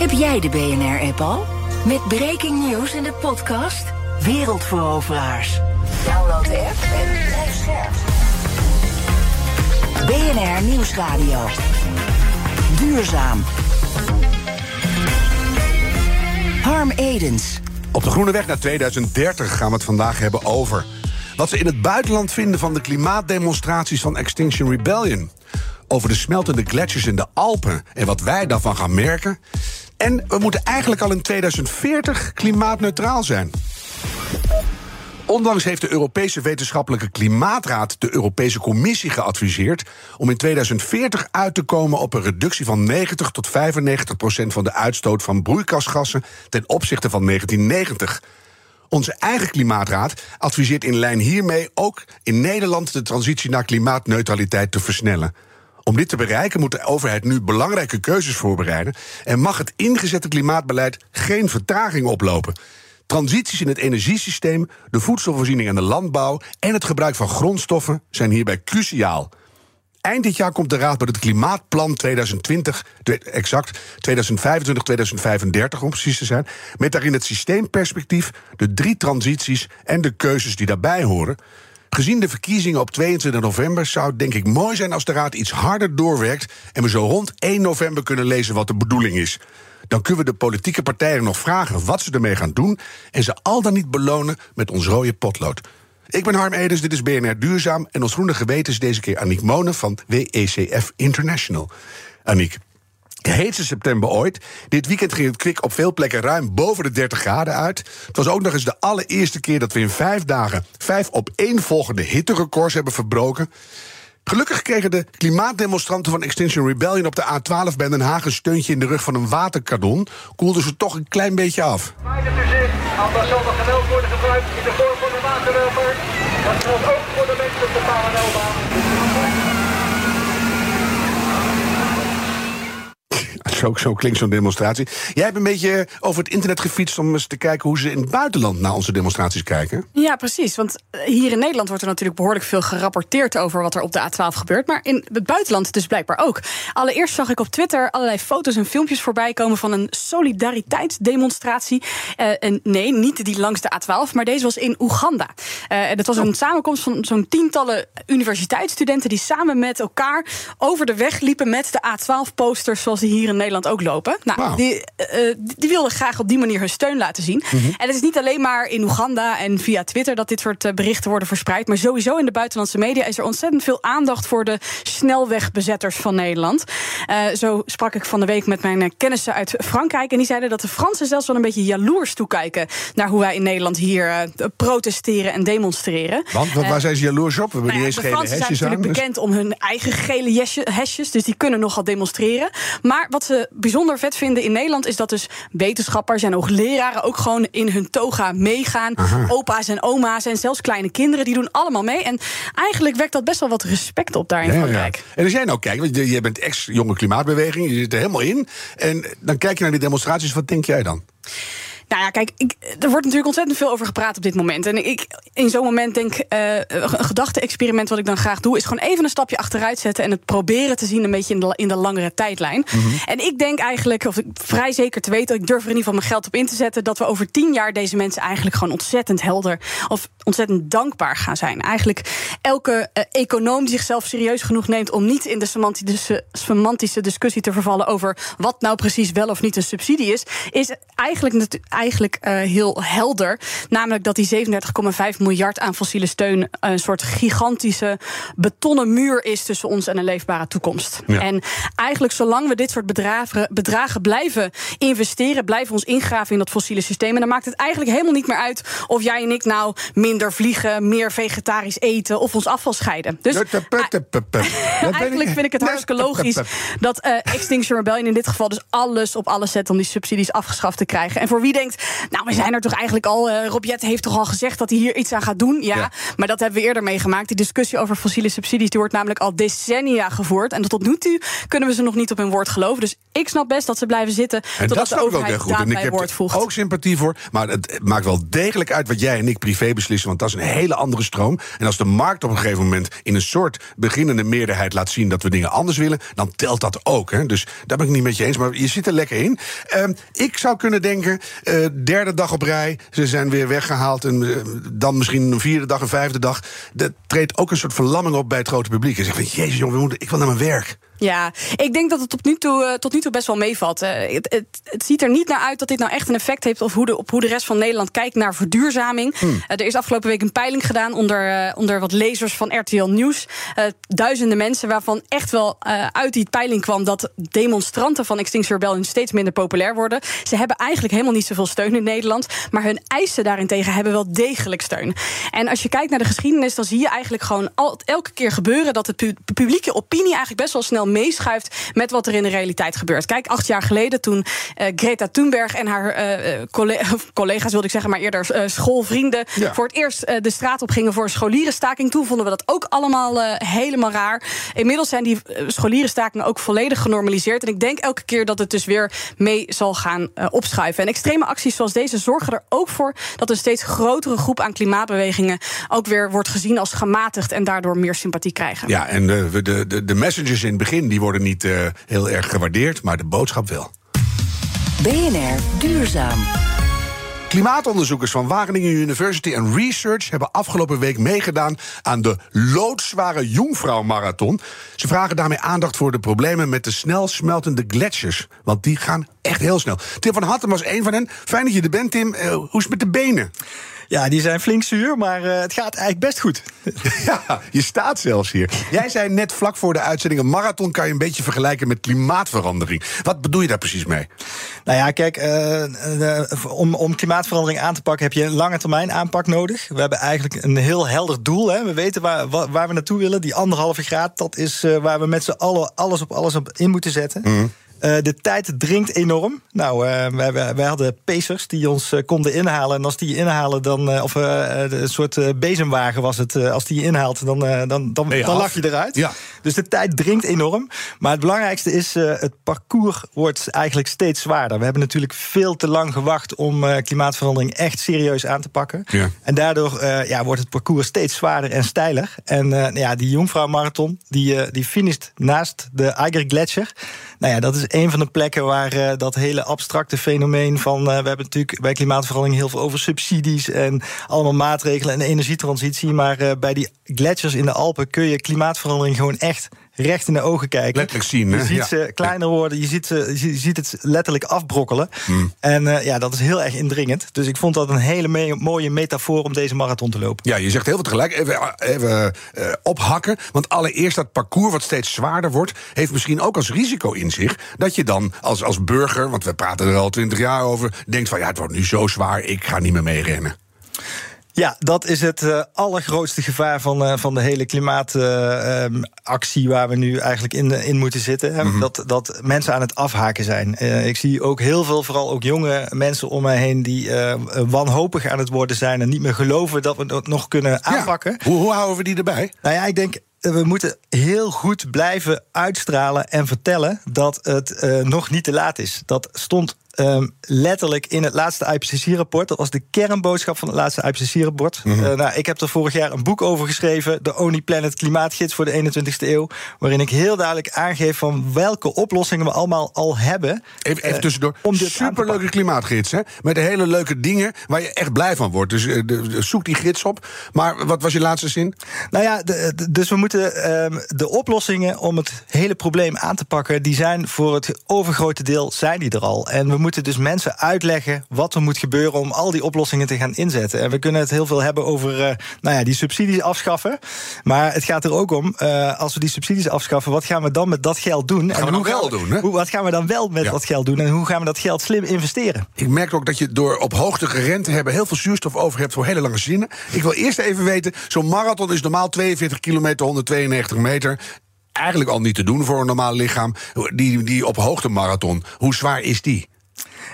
Heb jij de BNR-app al? Met breaking news in de podcast Wereldveroveraars. Download de app en blijf scherp. BNR Nieuwsradio. Duurzaam. Harm Edens. Op de Groene Weg naar 2030 gaan we het vandaag hebben over... wat ze in het buitenland vinden van de klimaatdemonstraties van Extinction Rebellion... over de smeltende gletsjers in de Alpen en wat wij daarvan gaan merken... en we moeten eigenlijk al in 2040 klimaatneutraal zijn. Onlangs heeft de Europese Wetenschappelijke Klimaatraad de Europese Commissie geadviseerd om in 2040 uit te komen op een reductie van 90 tot 95 procent van de uitstoot van broeikasgassen ten opzichte van 1990. Onze eigen klimaatraad adviseert in lijn hiermee ook in Nederland de transitie naar klimaatneutraliteit te versnellen. Om dit te bereiken moet de overheid nu belangrijke keuzes voorbereiden en mag het ingezette klimaatbeleid geen vertraging oplopen. Transities in het energiesysteem, de voedselvoorziening en de landbouw en het gebruik van grondstoffen zijn hierbij cruciaal. Eind dit jaar komt de Raad met het Klimaatplan 2020, de- exact 2025-2035 om precies te zijn, met daarin het systeemperspectief, de drie transities en de keuzes die daarbij horen. Gezien de verkiezingen op 22 november zou het denk ik mooi zijn als de Raad iets harder doorwerkt en we zo rond 1 november kunnen lezen wat de bedoeling is. Dan kunnen we de politieke partijen nog vragen wat ze ermee gaan doen en ze al dan niet belonen met ons rode potlood. Ik ben Harm Edens, dit is BNR Duurzaam en ons groene geweten is deze keer Aniek Monen van WECF International. Aniek, de heetste september ooit. Dit weekend ging het kwik op veel plekken ruim boven de 30 graden uit. Het was ook nog eens de allereerste keer dat we in vijf dagen vijf opeenvolgende hitterecords hebben verbroken. Gelukkig kregen de klimaatdemonstranten van Extinction Rebellion op de A12 bij Den Haag een steuntje in de rug van een waterkanon. Koelden ze toch een klein beetje af. Geweld worden gebruikt in de vorm van een waterwerper. Dat geldt ook voor de mensen op de. Zo, zo klinkt zo'n demonstratie. Jij hebt een beetje over het internet gefietst om eens te kijken hoe ze in het buitenland naar onze demonstraties kijken. Ja, precies. Want eh, hier in Nederland wordt er natuurlijk behoorlijk veel gerapporteerd over wat er op de A12 gebeurt. Maar in het buitenland dus blijkbaar ook. Allereerst zag ik op Twitter allerlei foto's en filmpjes voorbij komen van een solidariteitsdemonstratie. Eh, en nee, niet die langs de A12, maar deze was in Oeganda. Eh, en het was een samenkomst van zo'n tientallen universiteitsstudenten die samen met elkaar over de weg liepen met de A12-posters zoals die hier in Nederland ook lopen. Nou, die, eh, die wilden graag op die manier hun steun laten zien. En het is niet alleen maar in Oeganda en via Twitter dat dit soort eh, berichten worden verspreid. Maar sowieso in de buitenlandse media is er ontzettend veel aandacht voor de snelwegbezetters van Nederland. Eh, zo sprak ik van de week met mijn eh, kennissen uit Frankrijk. En die zeiden dat de Fransen zelfs wel een beetje jaloers toekijken naar hoe wij in Nederland hier eh, protesteren en demonstreren. Want wa- waar zijn ze jaloers op? We hebben Nou niet ja, eens de Fransen zijn aan. dus- bekend om hun eigen gele hesjes. Dus die kunnen nogal demonstreren. Maar wat ze bijzonder vet vinden in Nederland... is dat dus wetenschappers en hoogleraren ook gewoon in hun toga meegaan. Opa's en oma's en zelfs kleine kinderen, die doen allemaal mee. En eigenlijk wekt dat best wel wat respect op daar in Ja, ja. Frankrijk. En als jij nou kijkt, want je- jij bent ex-jonge klimaatbeweging, je zit er helemaal in. En dan kijk je naar die demonstraties, wat denk jij dan? Nou ja, kijk, ik, er wordt natuurlijk ontzettend veel over gepraat op dit moment. En ik in zo'n moment denk, eh, een gedachte-experiment wat ik dan graag doe, is gewoon even een stapje achteruit zetten en het proberen te zien een beetje in de, in de langere tijdlijn. En ik denk eigenlijk, of ik vrij zeker te weten, ik durf er in ieder geval mijn geld op in te zetten, dat we over tien jaar deze mensen eigenlijk gewoon ontzettend helder of ontzettend dankbaar gaan zijn. Eigenlijk elke eh, econoom die zichzelf serieus genoeg neemt om niet in de semantische, semantische discussie te vervallen over wat nou precies wel of niet een subsidie is, is eigenlijk, natu- eigenlijk uh, heel helder. Namelijk dat die 37,5 miljard aan fossiele steun een soort gigantische betonnen muur is tussen ons en een leefbare toekomst. Ja. En eigenlijk zolang we dit soort bedragen, bedragen blijven investeren, blijven ons ingraven in dat fossiele systeem. En dan maakt het eigenlijk helemaal niet meer uit of jij en ik nou minder vliegen, meer vegetarisch eten of ons afval scheiden. Dus eigenlijk vind ik het hartstikke logisch dat uh, Extinction Rebellion in dit geval dus alles op alles zet om die subsidies afgeschaft te krijgen. En voor wie denkt, nou, we zijn er toch eigenlijk al. Uh, Rob heeft toch al gezegd dat hij hier iets aan gaat doen. Ja, ja, maar dat hebben we eerder meegemaakt. Die discussie over fossiele subsidies die wordt namelijk al decennia gevoerd. En tot nu toe kunnen we ze nog niet op hun woord geloven. Dus ik snap best dat ze blijven zitten. En totdat dat de overheid ook goed. En ik heb woord voegt. ook sympathie voor. Maar het maakt wel degelijk uit wat jij en ik privé beslissen. Want dat is een hele andere stroom. En als de markt op een gegeven moment in een soort beginnende meerderheid laat zien dat we dingen anders willen, dan telt dat ook. Hè. Dus daar ben ik niet met je eens. Maar je zit er lekker in. Uh, ik zou kunnen denken, uh, derde dag op rij, ze zijn weer weggehaald. En uh, dan misschien een vierde dag, een vijfde dag. Er treedt ook een soort verlamming op bij het grote publiek. En zegt van, jezus jongen, ik wil naar mijn werk. Ja, ik denk dat het tot nu toe, uh, tot nu toe best wel meevalt. Uh, het, het, het, ziet er niet naar uit dat dit nou echt een effect heeft op hoe de, op hoe de rest van Nederland kijkt naar verduurzaming. Hmm. Uh, er is afgelopen week een peiling gedaan onder, onder wat lezers van RTL Nieuws. duizenden mensen waarvan echt wel uit die peiling kwam dat demonstranten van Extinction Rebellion steeds minder populair worden. Ze hebben eigenlijk helemaal niet zoveel steun in Nederland. Maar hun eisen daarentegen hebben wel degelijk steun. En als je kijkt naar de geschiedenis, dan zie je eigenlijk gewoon al, elke keer gebeuren dat de pu publieke opinie eigenlijk best wel snel meeschuift met wat er in de realiteit gebeurt. Kijk, acht jaar geleden toen uh, Greta Thunberg en haar uh, collega, collega's, wilde ik zeggen, maar eerder uh, schoolvrienden, ja. voor het eerst de straat op gingen voor een scholierenstaking. Toen vonden we dat ook allemaal helemaal raar. Inmiddels zijn die scholierenstakingen ook volledig genormaliseerd. En ik denk elke keer dat het dus weer mee zal gaan opschuiven. En extreme acties zoals deze zorgen er ook voor dat een steeds grotere groep aan klimaatbewegingen ook weer wordt gezien als gematigd en daardoor meer sympathie krijgen. Ja, en de, de, de, de messages in het begin die worden niet uh, heel erg gewaardeerd, maar de boodschap wel. BNR Duurzaam. Klimaatonderzoekers van Wageningen University and Research hebben afgelopen week meegedaan aan de loodzware Jungfrau-marathon. Ze vragen daarmee aandacht voor de problemen met de snel smeltende gletsjers. Want die gaan echt heel snel. Tim van Hattem was een van hen. Fijn dat je er bent, Tim. Uh, hoe is het met de benen? Ja, die zijn flink zuur, maar uh, het gaat eigenlijk best goed. Ja, je staat zelfs hier. Jij zei net vlak voor de uitzending... een marathon kan je een beetje vergelijken met klimaatverandering. Wat bedoel je daar precies mee? Nou ja, kijk, uh, om, om klimaatverandering aan te pakken... heb je een lange termijn aanpak nodig. We hebben eigenlijk een heel helder doel. Hè. We weten waar, waar we naartoe willen. Die anderhalve graad, dat is waar we met z'n allen alles op alles op in moeten zetten. Mm. Uh, de tijd dringt enorm. Nou, uh, wij, wij, hadden pacers die ons uh, konden inhalen. En als die inhalen, dan. of een soort bezemwagen was het. als die je inhaalt, dan, dan, dan, dan, dan lag je eruit. Ja. Dus de tijd dringt enorm. Maar het belangrijkste is: het parcours wordt eigenlijk steeds zwaarder. We hebben natuurlijk veel te lang gewacht om klimaatverandering echt serieus aan te pakken. Ja. En daardoor ja, wordt het parcours steeds zwaarder en steiler. En ja, die Jongvrouw Marathon, die, die finisht naast de Eiger Gletscher. Nou ja, dat is een van de plekken waar uh, dat hele abstracte fenomeen van. Uh, we hebben natuurlijk bij klimaatverandering heel veel over subsidies en allemaal maatregelen en energietransitie. Maar uh, bij die gletsjers in de Alpen kun je klimaatverandering gewoon echt recht in de ogen kijken. Letterlijk zien. Hè? Je ziet ja. ze kleiner worden, je ziet, ze, je ziet het letterlijk afbrokkelen. Hmm. En uh, ja, dat is heel erg indringend. Dus ik vond dat een hele me mooie metafoor om deze marathon te lopen. Ja, je zegt heel veel tegelijk. Even, even uh, ophakken. Want allereerst dat parcours wat steeds zwaarder wordt... heeft misschien ook als risico in zich... dat je dan als, als burger, want we praten er al twintig jaar over... denkt van ja, het wordt nu zo zwaar, ik ga niet meer mee rennen. Ja, dat is het uh, allergrootste gevaar van, uh, van de hele klimaatactie uh, um, waar we nu eigenlijk in, in moeten zitten. Mm -hmm. dat, dat mensen aan het afhaken zijn. Ik zie ook heel veel, vooral ook jonge mensen om mij heen, die wanhopig aan het worden zijn en niet meer geloven dat we het nog kunnen aanpakken. Ja. Hoe, hoe houden we die erbij? Nou ja, ik denk we moeten heel goed blijven uitstralen en vertellen dat het uh, nog niet te laat is. Dat stond um, letterlijk in het laatste IPCC-rapport. Dat was de kernboodschap van het laatste IPCC-rapport. Mm -hmm. uh, nou, ik heb er vorig jaar een boek over geschreven, de Only Planet Klimaatgids voor de 21ste eeuw, waarin ik heel duidelijk aangeef van welke oplossingen we allemaal al hebben. Even, even tussendoor. Uh, om dit Superleuke klimaatgids, hè? Met hele leuke dingen waar je echt blij van wordt. Dus uh, de, zoek die gids op. Maar wat was je laatste zin? Nou ja, de, de, dus we moeten um, de oplossingen om het hele probleem aan te pakken, die zijn voor het overgrote deel zijn die er al. En we moeten moeten dus mensen uitleggen wat er moet gebeuren om al die oplossingen te gaan inzetten. En we kunnen het heel veel hebben over uh, nou ja, die subsidies afschaffen. Maar het gaat er ook om, uh, als we die subsidies afschaffen, wat gaan we dan met dat geld doen? Wat gaan en we dan wel doen? Hè? Hoe, wat gaan we dan wel met Ja. dat geld doen? En hoe gaan we dat geld slim investeren? Ik merk ook dat je door op hoogte rente te hebben heel veel zuurstof over hebt voor hele lange zinnen. Ik wil eerst even weten: zo'n marathon is normaal 42 kilometer, 192 meter. Eigenlijk al niet te doen voor een normaal lichaam. Die, die op hoogte marathon, hoe zwaar is die?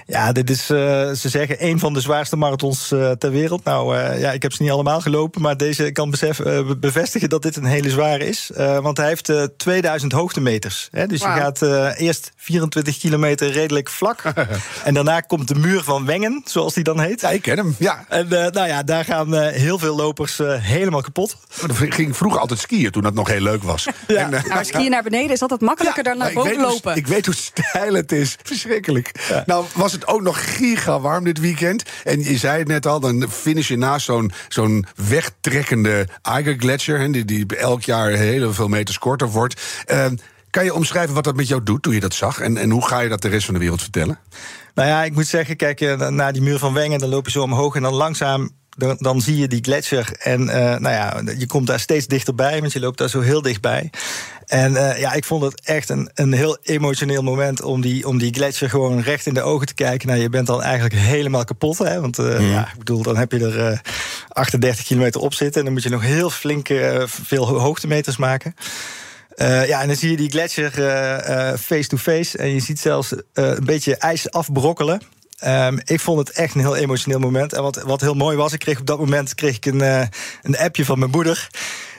Ja, dit is, uh, ze zeggen, een van de zwaarste marathons uh, ter wereld. Nou, uh, ja, ik heb ze niet allemaal gelopen, maar deze kan besef, bevestigen dat dit een hele zware is. want hij heeft 2000 hoogtemeters. Hè, dus wow. je gaat eerst 24 kilometer redelijk vlak. en daarna komt de muur van Wengen, zoals die dan heet. Ja, ik ken hem, ja. En nou ja, daar gaan heel veel lopers helemaal kapot. Maar ging vroeger altijd skiën, toen dat nog heel leuk was. Ja. En, maar skiën naar beneden is altijd makkelijker ja, dan naar boven lopen. Hoe, ik weet hoe steil het is. Verschrikkelijk. Ja. Nou, was het ook nog giga warm dit weekend. En je zei het net al, dan finish je naast zo'n zo'n wegtrekkende Eiger. Die, die elk jaar heel veel meters korter wordt. Uh, kan je omschrijven wat dat met jou doet toen je dat zag? En, en hoe ga je dat de rest van de wereld vertellen? Nou ja, ik moet zeggen, kijk, naar die muur van Wengen... dan loop je zo omhoog en dan langzaam dan, dan, zie je die gletsjer. En uh, nou ja, je komt daar steeds dichterbij, want je loopt daar zo heel dichtbij. En uh, ja, ik vond het echt een, een heel emotioneel moment om die, om die gletsjer gewoon recht in de ogen te kijken. Nou, je bent dan eigenlijk helemaal kapot. Hè? Want uh, mm. ja, ik bedoel, dan heb je er uh, 38 kilometer op zitten. En dan moet je nog heel flink veel hoogtemeters maken. Uh, ja, en dan zie je die gletsjer face-to-face. en je ziet zelfs een beetje ijs afbrokkelen. Um, ik vond het echt een heel emotioneel moment. En wat, wat heel mooi was, ik kreeg op dat moment kreeg ik een, uh, een appje van mijn moeder.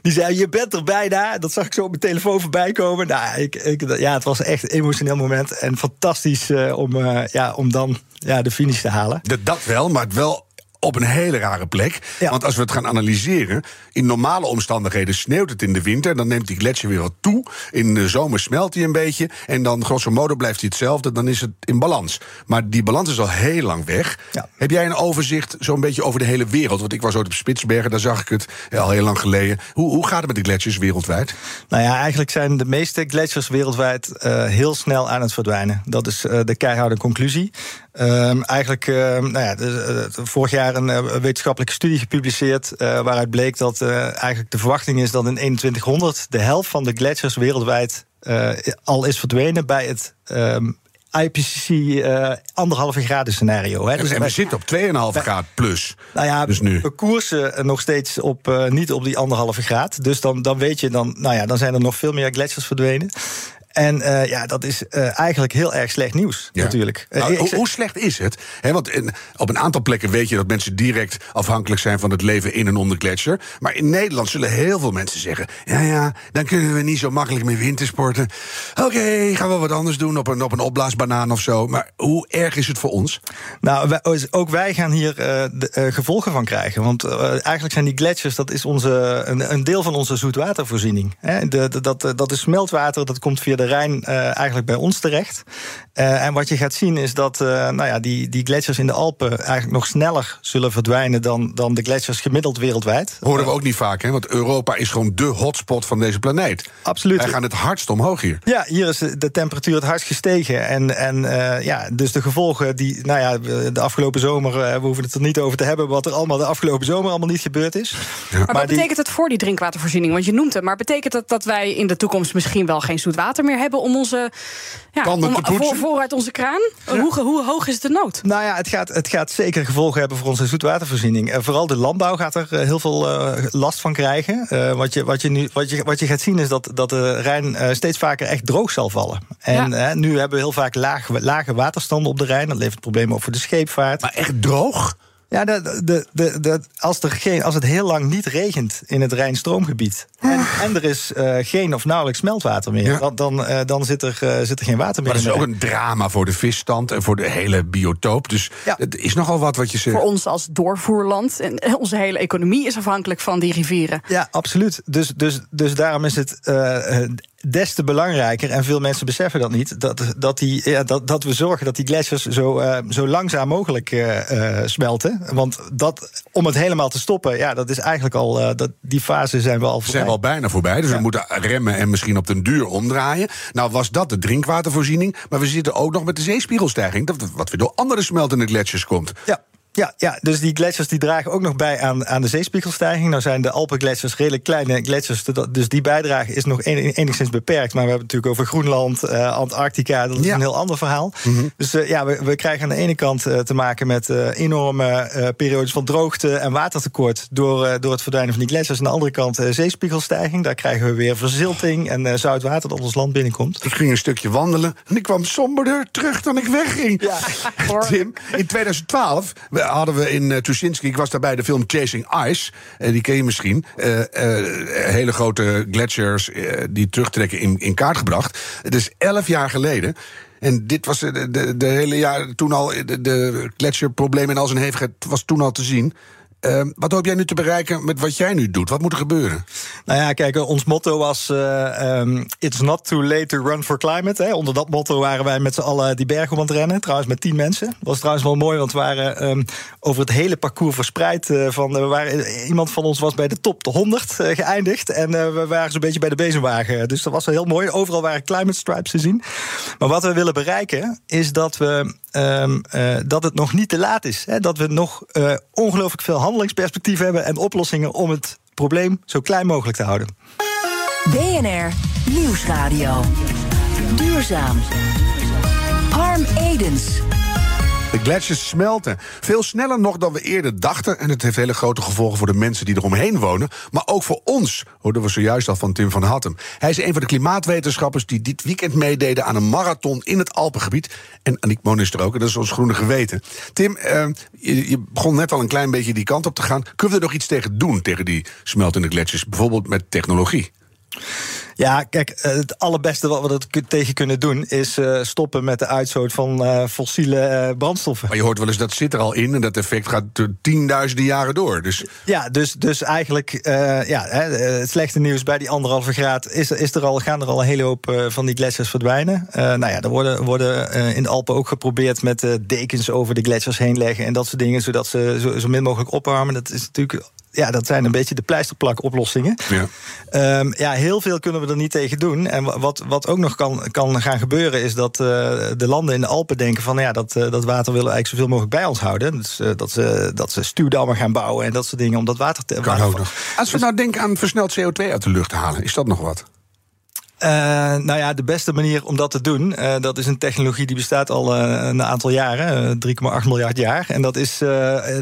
Die zei: Je bent er bijna. Dat zag ik zo op mijn telefoon voorbij komen. Nou, ik, ik, ja, het was echt een emotioneel moment. En fantastisch uh, om, uh, ja, om dan ja, de finish te halen. Dat, dat wel, maar wel op een hele rare plek. Ja. Want als we het gaan analyseren, in normale omstandigheden sneeuwt het in de winter, dan neemt die gletsjer weer wat toe. In de zomer smelt hij een beetje en dan grosso modo blijft hij hetzelfde, dan is het in balans. Maar die balans is al heel lang weg. Ja. Heb jij een overzicht zo'n beetje over de hele wereld? Want ik was ooit op Spitsbergen, daar zag ik het ja, al heel lang geleden. Hoe, hoe gaat het met de gletsjers wereldwijd? Nou ja, eigenlijk zijn de meeste gletsjers wereldwijd uh, heel snel aan het verdwijnen. Dat is uh, de keiharde conclusie. Um, eigenlijk, uh, nou ja, de, de, vorig jaar een uh, wetenschappelijke studie gepubliceerd. Uh, waaruit bleek dat eigenlijk de verwachting is dat in 2100 de helft van de gletsjers wereldwijd al is verdwenen bij het. Um, IPCC anderhalve graden scenario. Hè. Dus en we zitten op 2,5 graad plus. Nou ja, dus nu. we koersen nog steeds op, niet op die anderhalve graad. Dus dan, dan weet je, dan, nou ja, dan zijn er nog veel meer gletsjers verdwenen. En uh, ja, dat is uh, eigenlijk heel erg slecht nieuws, ja. natuurlijk. Nou, hoe, hoe, slecht is het? He, want in, op een aantal plekken weet je dat mensen direct afhankelijk zijn van het leven in en onder gletsjer. Maar in Nederland zullen heel veel mensen zeggen: ja, ja, dan kunnen we niet zo makkelijk meer wintersporten. Oké, okay, gaan we wat anders doen op een, op een opblaasbanaan of zo. Maar hoe erg is het voor ons? Nou, wij, ook wij gaan hier uh, de, gevolgen van krijgen. Want eigenlijk zijn die gletsjers, dat is onze, een, een deel van onze zoetwatervoorziening. He, de, de, dat, dat is smeltwater, dat komt via de Rijn uh, eigenlijk bij ons terecht. Uh, en wat je gaat zien is dat uh, nou ja, die, die gletsjers in de Alpen eigenlijk nog sneller zullen verdwijnen dan, dan de gletsjers gemiddeld wereldwijd. Horen we ook niet vaak, hè? want Europa is gewoon de hotspot van deze planeet. Absoluut. Wij gaan het hardst omhoog hier. Ja, hier is de temperatuur het hardst gestegen. En, en ja, dus de gevolgen die, nou ja, de afgelopen zomer, we hoeven het er niet over te hebben, wat er allemaal de afgelopen zomer allemaal niet gebeurd is. Ja. Maar, maar wat betekent het voor die drinkwatervoorziening? Want je noemt het, maar betekent dat dat wij in de toekomst misschien wel geen zoet water meer hebben om onze ja, om, voor, vooruit onze kraan? Ja. Hoe, hoe, hoog is de nood? Nou ja, het gaat, het gaat zeker gevolgen hebben voor onze zoetwatervoorziening. Uh, vooral de landbouw gaat er uh, heel veel uh, last van krijgen. wat, je, wat, je nu, wat, je, wat je gaat zien is dat, dat de Rijn steeds vaker echt droog zal vallen. En ja. nu hebben we heel vaak laag, lage waterstanden op de Rijn. Dat levert problemen op voor de scheepvaart. Maar echt droog? Ja, de, de, de, de, als, er geen, als het heel lang niet regent in het Rijnstroomgebied... en, en er is uh, geen of nauwelijks smeltwater meer... Ja. dan, uh, dan zit, er, uh, zit er geen water meer maar dat is ook een drama voor de visstand en voor de hele biotoop. Dus ja. het is nogal wat wat je zegt. Voor ons als doorvoerland en onze hele economie is afhankelijk van die rivieren. Ja, absoluut. Dus, dus, dus daarom is het des te belangrijker, en veel mensen beseffen dat niet, dat, dat, die, ja, dat, dat we zorgen dat die gletsjers zo, uh, zo langzaam mogelijk uh, uh, smelten. Want dat, om het helemaal te stoppen, ja, dat is eigenlijk al, dat, die fase zijn we al voorbij. Zijn we al bijna voorbij, dus ja. we moeten remmen en misschien op den duur omdraaien. Nou was dat de drinkwatervoorziening, maar we zitten ook nog met de zeespiegelstijging, wat weer door andere smeltende gletsjers komt. Ja. Ja, ja, dus die gletsjers die dragen ook nog bij aan, aan de zeespiegelstijging. Nou zijn de Alpengletsjers redelijk kleine gletsjers, dus die bijdrage is nog enigszins beperkt. Maar we hebben het natuurlijk over Groenland, uh, Antarctica, dat is ja. een heel ander verhaal. Mm -hmm. Dus uh, ja, we, we, krijgen aan de ene kant uh, te maken met enorme periodes van droogte en watertekort door, door het verdwijnen van die gletsjers. Aan de andere kant zeespiegelstijging, daar krijgen we weer verzilting en zout water dat ons land binnenkomt. Ik ging een stukje wandelen en ik kwam somberder terug dan ik wegging. Ja. Tim, in 2012 hadden we in uh, Tuschinski, ik was daarbij de film Chasing Ice. Uh, die ken je misschien. Uh, hele grote gletsjers die terugtrekken in, in kaart gebracht. Het is elf jaar geleden. En dit was de, de, de hele jaar toen al. De, de gletsjerprobleem en al zijn hevigheid was toen al te zien. Uh, wat hoop jij nu te bereiken met wat jij nu doet? Wat moet er gebeuren? Nou ja, kijk, ons motto was: uh, um, It's not too late to run for climate. Hè. Onder dat motto waren wij met z'n allen die berg om aan het rennen. Trouwens, met tien mensen. Dat was trouwens wel mooi, want we waren um, over het hele parcours verspreid. Uh, van, we waren, iemand van ons was bij de top de 100 geëindigd. En we waren zo'n beetje bij de bezemwagen. Dus dat was wel heel mooi. Overal waren climate stripes te zien. Maar wat we willen bereiken is dat we dat het nog niet te laat is. Hè? Dat we nog ongelooflijk veel handelingsperspectief hebben en oplossingen om het probleem zo klein mogelijk te houden. BNR Nieuwsradio. Duurzaam. Harm Edens. De gletsjers smelten. Veel sneller nog dan we eerder dachten. En het heeft hele grote gevolgen voor de mensen die eromheen wonen. Maar ook voor ons, hoorden we zojuist al van Tim van Hattem. Hij is een van de klimaatwetenschappers die dit weekend meededen aan een marathon in het Alpengebied. En Aniek Moon is er ook, en dat is ons groene geweten. Tim, je, je, begon net al een klein beetje die kant op te gaan. Kunnen we er nog iets tegen doen, tegen die smeltende gletsjers? Bijvoorbeeld met technologie? Ja, kijk, het allerbeste wat we er tegen kunnen doen is uh, stoppen met de uitstoot van uh, fossiele uh, brandstoffen. Maar je hoort wel eens dat zit er al in en dat effect gaat tienduizenden jaren door. Dus... Ja, dus, dus eigenlijk, ja, het slechte nieuws bij die anderhalve graad is, is er al, gaan er al een hele hoop van die gletsjers verdwijnen. nou ja, er worden, worden in de Alpen ook geprobeerd met dekens over de gletsjers heen leggen en dat soort dingen, zodat ze zo, zo min mogelijk opwarmen. Dat is natuurlijk ja, dat zijn een beetje de pleisterplak oplossingen. Ja. Um, ja, heel veel kunnen we er niet tegen doen. En wat, wat ook nog kan, kan gaan gebeuren, is dat uh, de landen in de Alpen denken van ja, dat, uh, dat water willen we eigenlijk zoveel mogelijk bij ons houden. Dus uh, dat ze, dat ze stuwdammen gaan bouwen en dat soort dingen om dat water te. Kan water ook nog. Als we nou denken aan versneld CO2 uit de lucht halen, is dat nog wat? Uh, nou ja, de beste manier om dat te doen, uh, dat is een technologie die bestaat al uh, een aantal jaren, 3,8 miljard jaar. En dat is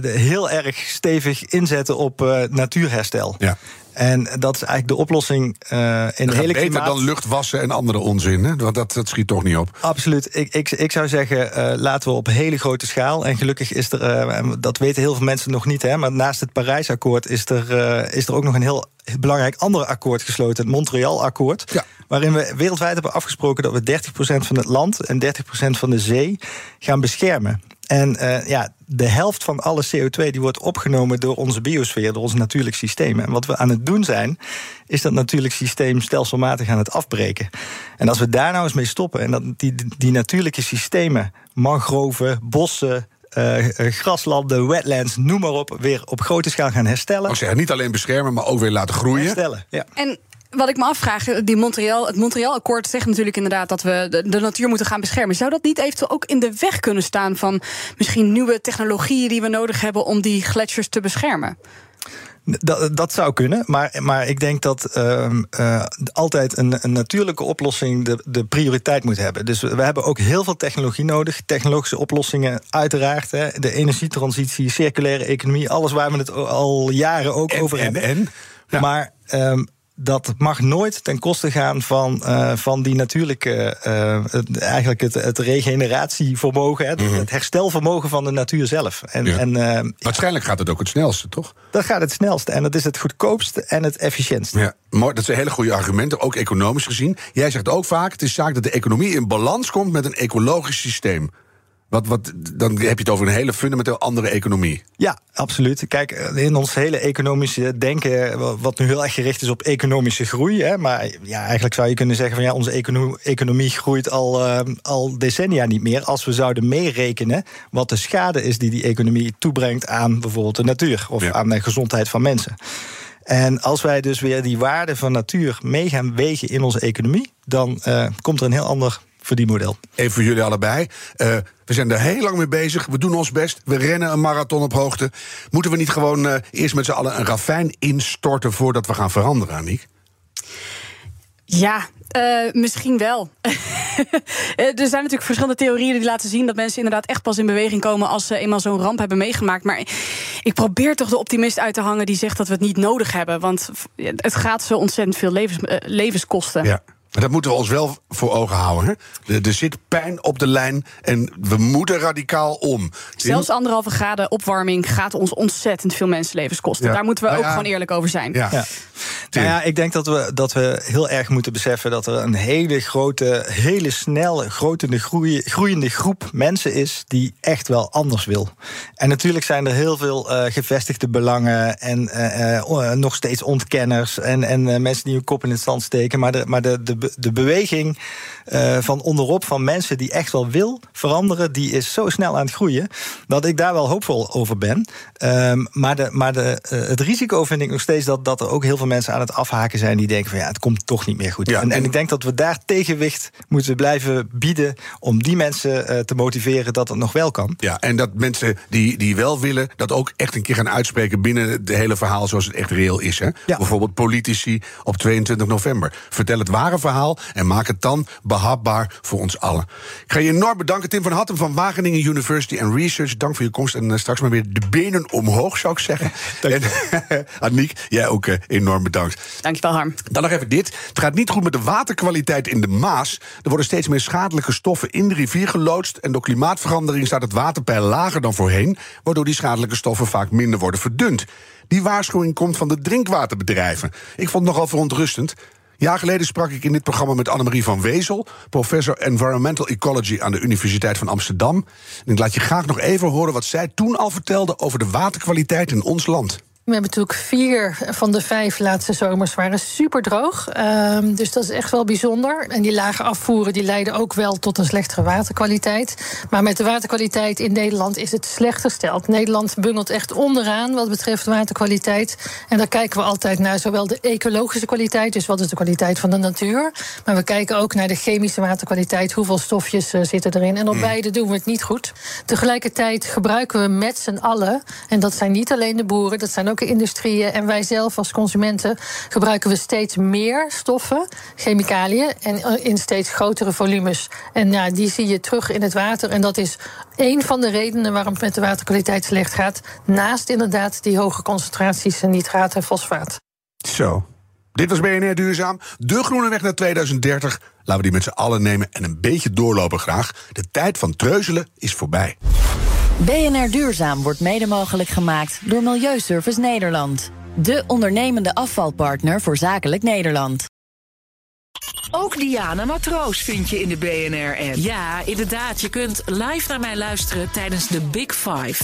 heel erg stevig inzetten op natuurherstel. Ja. En dat is eigenlijk de oplossing uh, in de hele beter klimaat... dan lucht wassen en andere onzin, hè? Want dat, dat schiet toch niet op. Absoluut. Ik, ik, ik zou zeggen, uh, laten we op hele grote schaal... en gelukkig is er, uh, dat weten heel veel mensen nog niet... Hè, maar naast het Parijsakkoord is er, is er ook nog een heel belangrijk ander akkoord gesloten... het Montreal-akkoord, ja. waarin we wereldwijd hebben afgesproken... dat we 30% van het land en 30% van de zee gaan beschermen. En uh, ja, de helft van alle CO2 die wordt opgenomen door onze biosfeer, door ons natuurlijk systeem. En wat we aan het doen zijn, is dat natuurlijk systeem stelselmatig aan het afbreken. En als we daar nou eens mee stoppen en dat die, die natuurlijke systemen, mangroven, bossen, uh, graslanden, wetlands, noem maar op, weer op grote schaal gaan herstellen. Als zeggen, niet alleen beschermen, maar ook weer laten groeien. Herstellen, ja. En wat ik me afvraag, die Montreal, het Montreal-akkoord zegt natuurlijk inderdaad dat we de, de, natuur moeten gaan beschermen. Zou dat niet eventueel ook in de weg kunnen staan van misschien nieuwe technologieën die we nodig hebben om die gletsjers te beschermen? Dat, dat zou kunnen, maar, maar ik denk dat uh, uh, altijd een, een, natuurlijke oplossing de, de, prioriteit moet hebben. Dus we hebben ook heel veel technologie nodig. Technologische oplossingen, uiteraard. Hè, de energietransitie, circulaire economie, alles waar we het al jaren ook en, over en, hebben. En, ja. Maar um, dat mag nooit ten koste gaan van, uh, van die natuurlijke, uh, het, eigenlijk het, het regeneratievermogen, het, mm -hmm. het, herstelvermogen van de natuur zelf. En, ja. en, uh, Waarschijnlijk gaat het ook het snelste, toch? Dat gaat het snelste en dat is het goedkoopste en het efficiëntste. Ja, mooi, dat zijn hele goede argumenten, ook economisch gezien. Jij zegt ook vaak: het is zaak dat de economie in balans komt met een ecologisch systeem. Wat, wat, dan heb je het over een hele fundamenteel andere economie. Ja, absoluut. Kijk, in ons hele economische denken, wat nu heel erg gericht is op economische groei. Hè, maar ja, eigenlijk zou je kunnen zeggen van ja, onze economie, economie groeit al, uh, al decennia niet meer. Als we zouden meerekenen wat de schade is die die economie toebrengt aan bijvoorbeeld de natuur of aan de gezondheid van mensen. En als wij dus weer die waarde van natuur mee gaan wegen in onze economie, dan uh, komt er een heel ander verdienmodel. Even voor jullie allebei. Uh, we zijn er heel lang mee bezig. We doen ons best. We rennen een marathon op hoogte. Moeten we niet gewoon uh, eerst met z'n allen een ravijn instorten voordat we gaan veranderen, Aniek? Ja, uh, misschien wel. er zijn natuurlijk verschillende theorieën die laten zien dat mensen inderdaad echt pas in beweging komen als ze eenmaal zo'n ramp hebben meegemaakt. Maar ik probeer toch de optimist uit te hangen die zegt dat we het niet nodig hebben. Want het gaat zo ontzettend veel levens, uh, levens kosten. Ja. Maar dat moeten we ons wel voor ogen houden. Hè? Er, zit pijn op de lijn en we moeten radicaal om. Zelfs anderhalve graden opwarming gaat ons ontzettend veel mensenlevens kosten. Ja. Daar moeten we nou ook ja. gewoon eerlijk over zijn. Ja. ja. Nou ja, ik denk dat we, dat we heel erg moeten beseffen dat er een hele grote, hele snelle, grote groei, groeiende groep mensen is die echt wel anders wil. En natuurlijk zijn er heel veel uh, gevestigde belangen en uh, uh, nog steeds ontkenners en, en mensen die hun kop in het zand steken. Maar de, maar de, de de beweging uh, van onderop van mensen die echt wel wil veranderen, die is zo snel aan het groeien dat ik daar wel hoopvol over ben. Um, maar de, maar de, uh, het risico vind ik nog steeds dat, dat er ook heel veel mensen aan het afhaken zijn die denken van ja, het komt toch niet meer goed. Ja, en, en, ik denk dat we daar tegenwicht moeten blijven bieden om die mensen uh, te motiveren dat het nog wel kan. Ja, en dat mensen die, die wel willen, dat ook echt een keer gaan uitspreken binnen het hele verhaal zoals het echt reëel is. Hè? Ja. Bijvoorbeeld politici op 22 november. Vertel het ware verhaal en maak het dan behapbaar voor ons allen. Ik ga je enorm bedanken, Tim van Hattem van Wageningen University and Research. Dank voor je komst en uh, straks maar weer de benen omhoog, zou ik zeggen. en Aniek, jij ook uh, enorm bedankt. Dankjewel, Harm. Dan nog even dit. Het gaat niet goed met de waterkwaliteit in de Maas. Er worden steeds meer schadelijke stoffen in de rivier geloodst. En door klimaatverandering staat het waterpeil lager dan voorheen, waardoor die schadelijke stoffen vaak minder worden verdund. Die waarschuwing komt van de drinkwaterbedrijven. Ik vond het nogal verontrustend. Jaar geleden sprak ik in dit programma met Annemarie van Wezel, professor Environmental Ecology aan de Universiteit van Amsterdam. En ik laat je graag nog even horen wat zij toen al vertelde over de waterkwaliteit in ons land. We hebben natuurlijk vier van de vijf laatste zomers waren super droog. Um, dus dat is echt wel bijzonder. En die lage afvoeren die leiden ook wel tot een slechtere waterkwaliteit. Maar met de waterkwaliteit in Nederland is het slecht gesteld. Nederland bungelt echt onderaan wat betreft waterkwaliteit. En daar kijken we altijd naar zowel de ecologische kwaliteit, dus wat is de kwaliteit van de natuur. Maar we kijken ook naar de chemische waterkwaliteit. Hoeveel stofjes uh, zitten erin? En op mm. beide doen we het niet goed. Tegelijkertijd gebruiken we met z'n allen, en dat zijn niet alleen de boeren, dat zijn ook industrieën en wij zelf als consumenten gebruiken we steeds meer stoffen, chemicaliën en in steeds grotere volumes. En ja, die zie je terug in het water. En dat is een van de redenen waarom het met de waterkwaliteit slecht gaat. Naast inderdaad die hoge concentraties nitraat en fosfaat. Zo. Dit was BNR Duurzaam. De groene weg naar 2030. Laten we die met z'n allen nemen en een beetje doorlopen graag. De tijd van treuzelen is voorbij. BNR Duurzaam wordt mede mogelijk gemaakt door Milieuservice Nederland. De ondernemende afvalpartner voor zakelijk Nederland. Ook Diana Matroos vind je in de BNR-app. Ja, inderdaad. Je kunt live naar mij luisteren tijdens de Big Five.